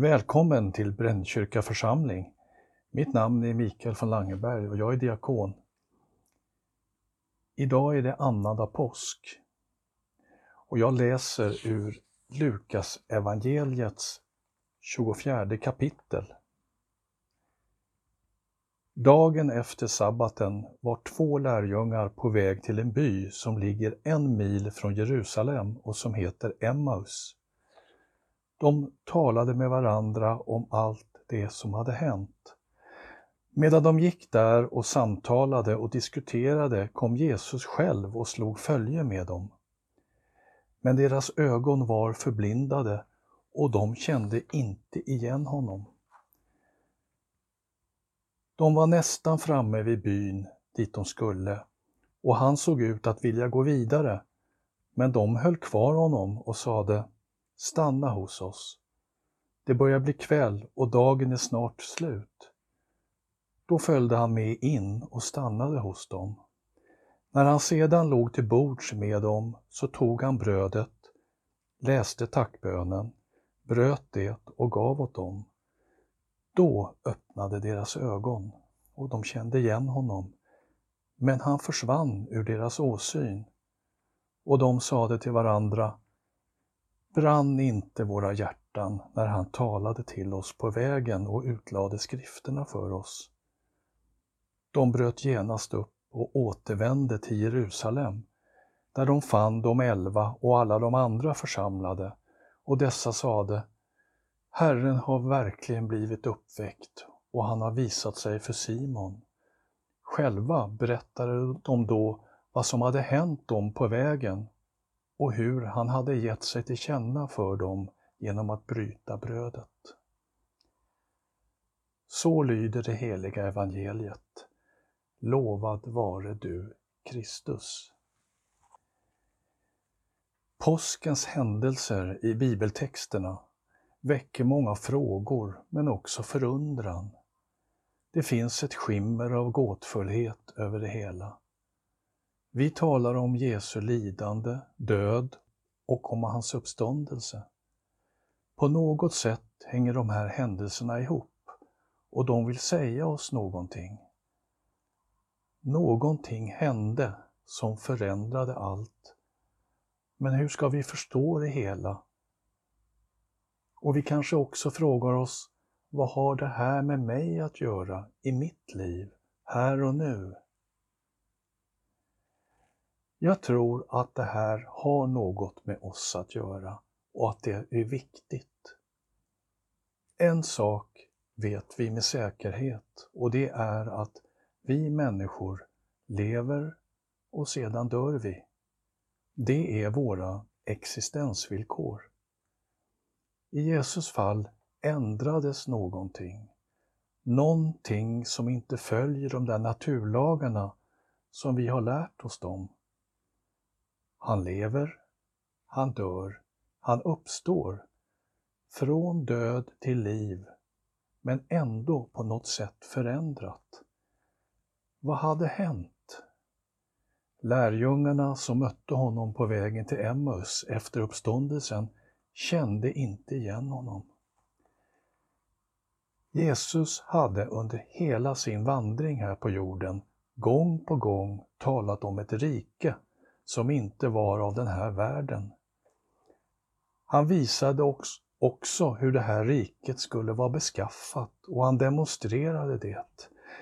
Välkommen till Brännkyrka församling. Mitt namn är Mikael von Langeberg och jag är diakon. Idag är det annandag påsk och jag läser ur Lukas evangeliets 24 kapitel. Dagen efter sabbaten var två lärjungar på väg till en by som ligger en mil från Jerusalem och som heter Emmaus. De talade med varandra om allt det som hade hänt. Medan de gick där och samtalade och diskuterade kom Jesus själv och slog följe med dem. Men deras ögon var förblindade och de kände inte igen honom. De var nästan framme vid byn dit de skulle och han såg ut att vilja gå vidare, men de höll kvar honom och sade Stanna hos oss. Det börjar bli kväll och dagen är snart slut. Då följde han med in och stannade hos dem. När han sedan låg till bords med dem så tog han brödet, läste tackbönen, bröt det och gav åt dem. Då öppnade deras ögon och de kände igen honom, men han försvann ur deras åsyn. Och de sade till varandra, brann inte våra hjärtan när han talade till oss på vägen och utlade skrifterna för oss. De bröt genast upp och återvände till Jerusalem, där de fann de elva och alla de andra församlade, och dessa sade Herren har verkligen blivit uppväckt och han har visat sig för Simon. Själva berättade de då vad som hade hänt dem på vägen och hur han hade gett sig till känna för dem genom att bryta brödet. Så lyder det heliga evangeliet. Lovad vare du, Kristus. Påskens händelser i bibeltexterna väcker många frågor men också förundran. Det finns ett skimmer av gåtfullhet över det hela. Vi talar om Jesu lidande, död och om hans uppståndelse. På något sätt hänger de här händelserna ihop och de vill säga oss någonting. Någonting hände som förändrade allt. Men hur ska vi förstå det hela? Och vi kanske också frågar oss, vad har det här med mig att göra i mitt liv, här och nu? Jag tror att det här har något med oss att göra och att det är viktigt. En sak vet vi med säkerhet och det är att vi människor lever och sedan dör vi. Det är våra existensvillkor. I Jesus fall ändrades någonting. Någonting som inte följer de där naturlagarna som vi har lärt oss dem. Han lever, han dör, han uppstår. Från död till liv, men ändå på något sätt förändrat. Vad hade hänt? Lärjungarna som mötte honom på vägen till Emmaus efter uppståndelsen kände inte igen honom. Jesus hade under hela sin vandring här på jorden gång på gång talat om ett rike som inte var av den här världen. Han visade också hur det här riket skulle vara beskaffat och han demonstrerade det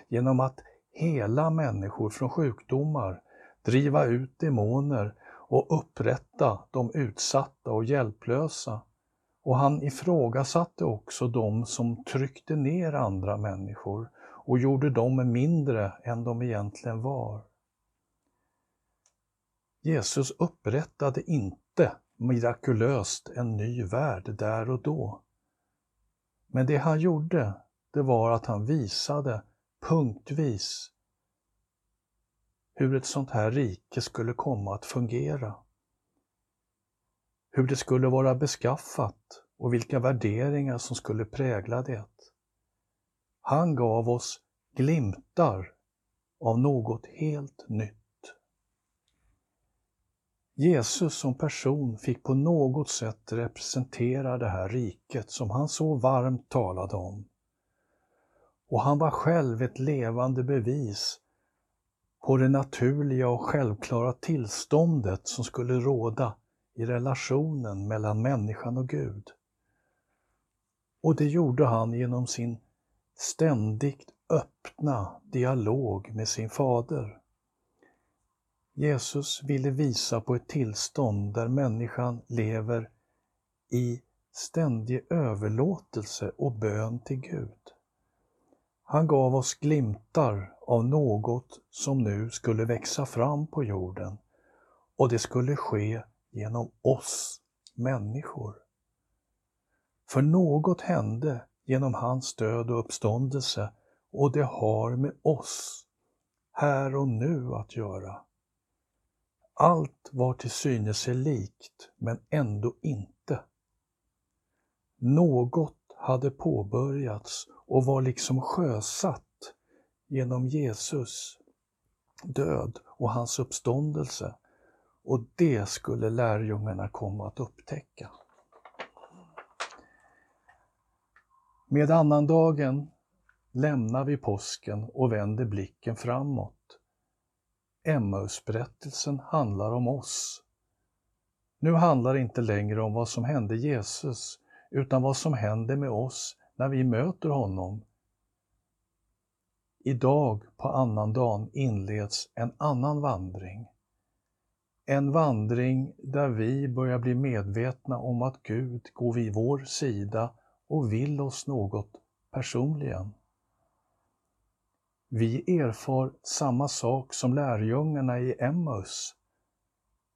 genom att hela människor från sjukdomar, driva ut demoner och upprätta de utsatta och hjälplösa. Och han ifrågasatte också de som tryckte ner andra människor och gjorde dem mindre än de egentligen var. Jesus upprättade inte mirakulöst en ny värld där och då. Men det han gjorde, det var att han visade punktvis hur ett sånt här rike skulle komma att fungera. Hur det skulle vara beskaffat och vilka värderingar som skulle prägla det. Han gav oss glimtar av något helt nytt. Jesus som person fick på något sätt representera det här riket som han så varmt talade om. Och han var själv ett levande bevis på det naturliga och självklara tillståndet som skulle råda i relationen mellan människan och Gud. Och det gjorde han genom sin ständigt öppna dialog med sin fader. Jesus ville visa på ett tillstånd där människan lever i ständig överlåtelse och bön till Gud. Han gav oss glimtar av något som nu skulle växa fram på jorden och det skulle ske genom oss människor. För något hände genom hans död och uppståndelse och det har med oss här och nu att göra. Allt var till synes sig likt, men ändå inte. Något hade påbörjats och var liksom sjösatt genom Jesus död och hans uppståndelse. Och det skulle lärjungarna komma att upptäcka. Med annandagen lämnar vi påsken och vänder blicken framåt. Emmausberättelsen handlar om oss. Nu handlar det inte längre om vad som hände Jesus, utan vad som händer med oss när vi möter honom. Idag på annandagen inleds en annan vandring. En vandring där vi börjar bli medvetna om att Gud går vid vår sida och vill oss något personligen. Vi erfar samma sak som lärjungarna i Emmaus.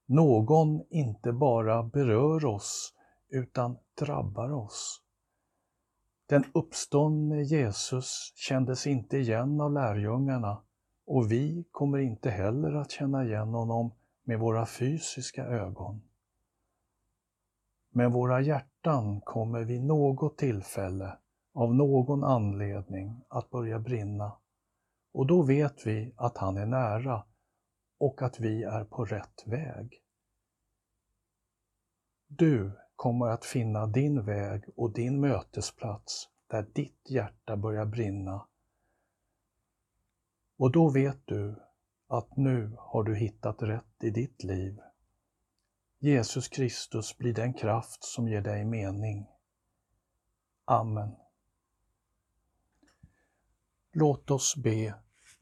Någon inte bara berör oss utan drabbar oss. Den uppståndne Jesus kändes inte igen av lärjungarna och vi kommer inte heller att känna igen honom med våra fysiska ögon. Men våra hjärtan kommer vid något tillfälle, av någon anledning, att börja brinna. Och då vet vi att han är nära och att vi är på rätt väg. Du kommer att finna din väg och din mötesplats där ditt hjärta börjar brinna. Och då vet du att nu har du hittat rätt i ditt liv. Jesus Kristus blir den kraft som ger dig mening. Amen. Låt oss be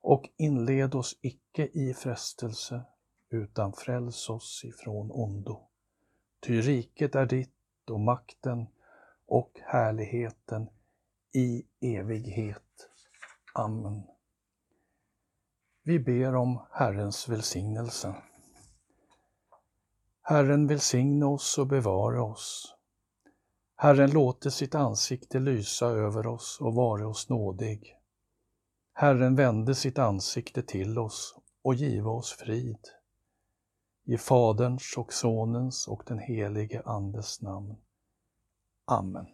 Och inled oss icke i frestelse, utan fräls oss ifrån ondo. Ty riket är ditt och makten och härligheten i evighet. Amen. Vi ber om Herrens välsignelse. Herren välsigne oss och bevara oss. Herren låte sitt ansikte lysa över oss och vare oss nådig. Herren vände sitt ansikte till oss och give oss frid. I Faderns och Sonens och den helige Andes namn. Amen.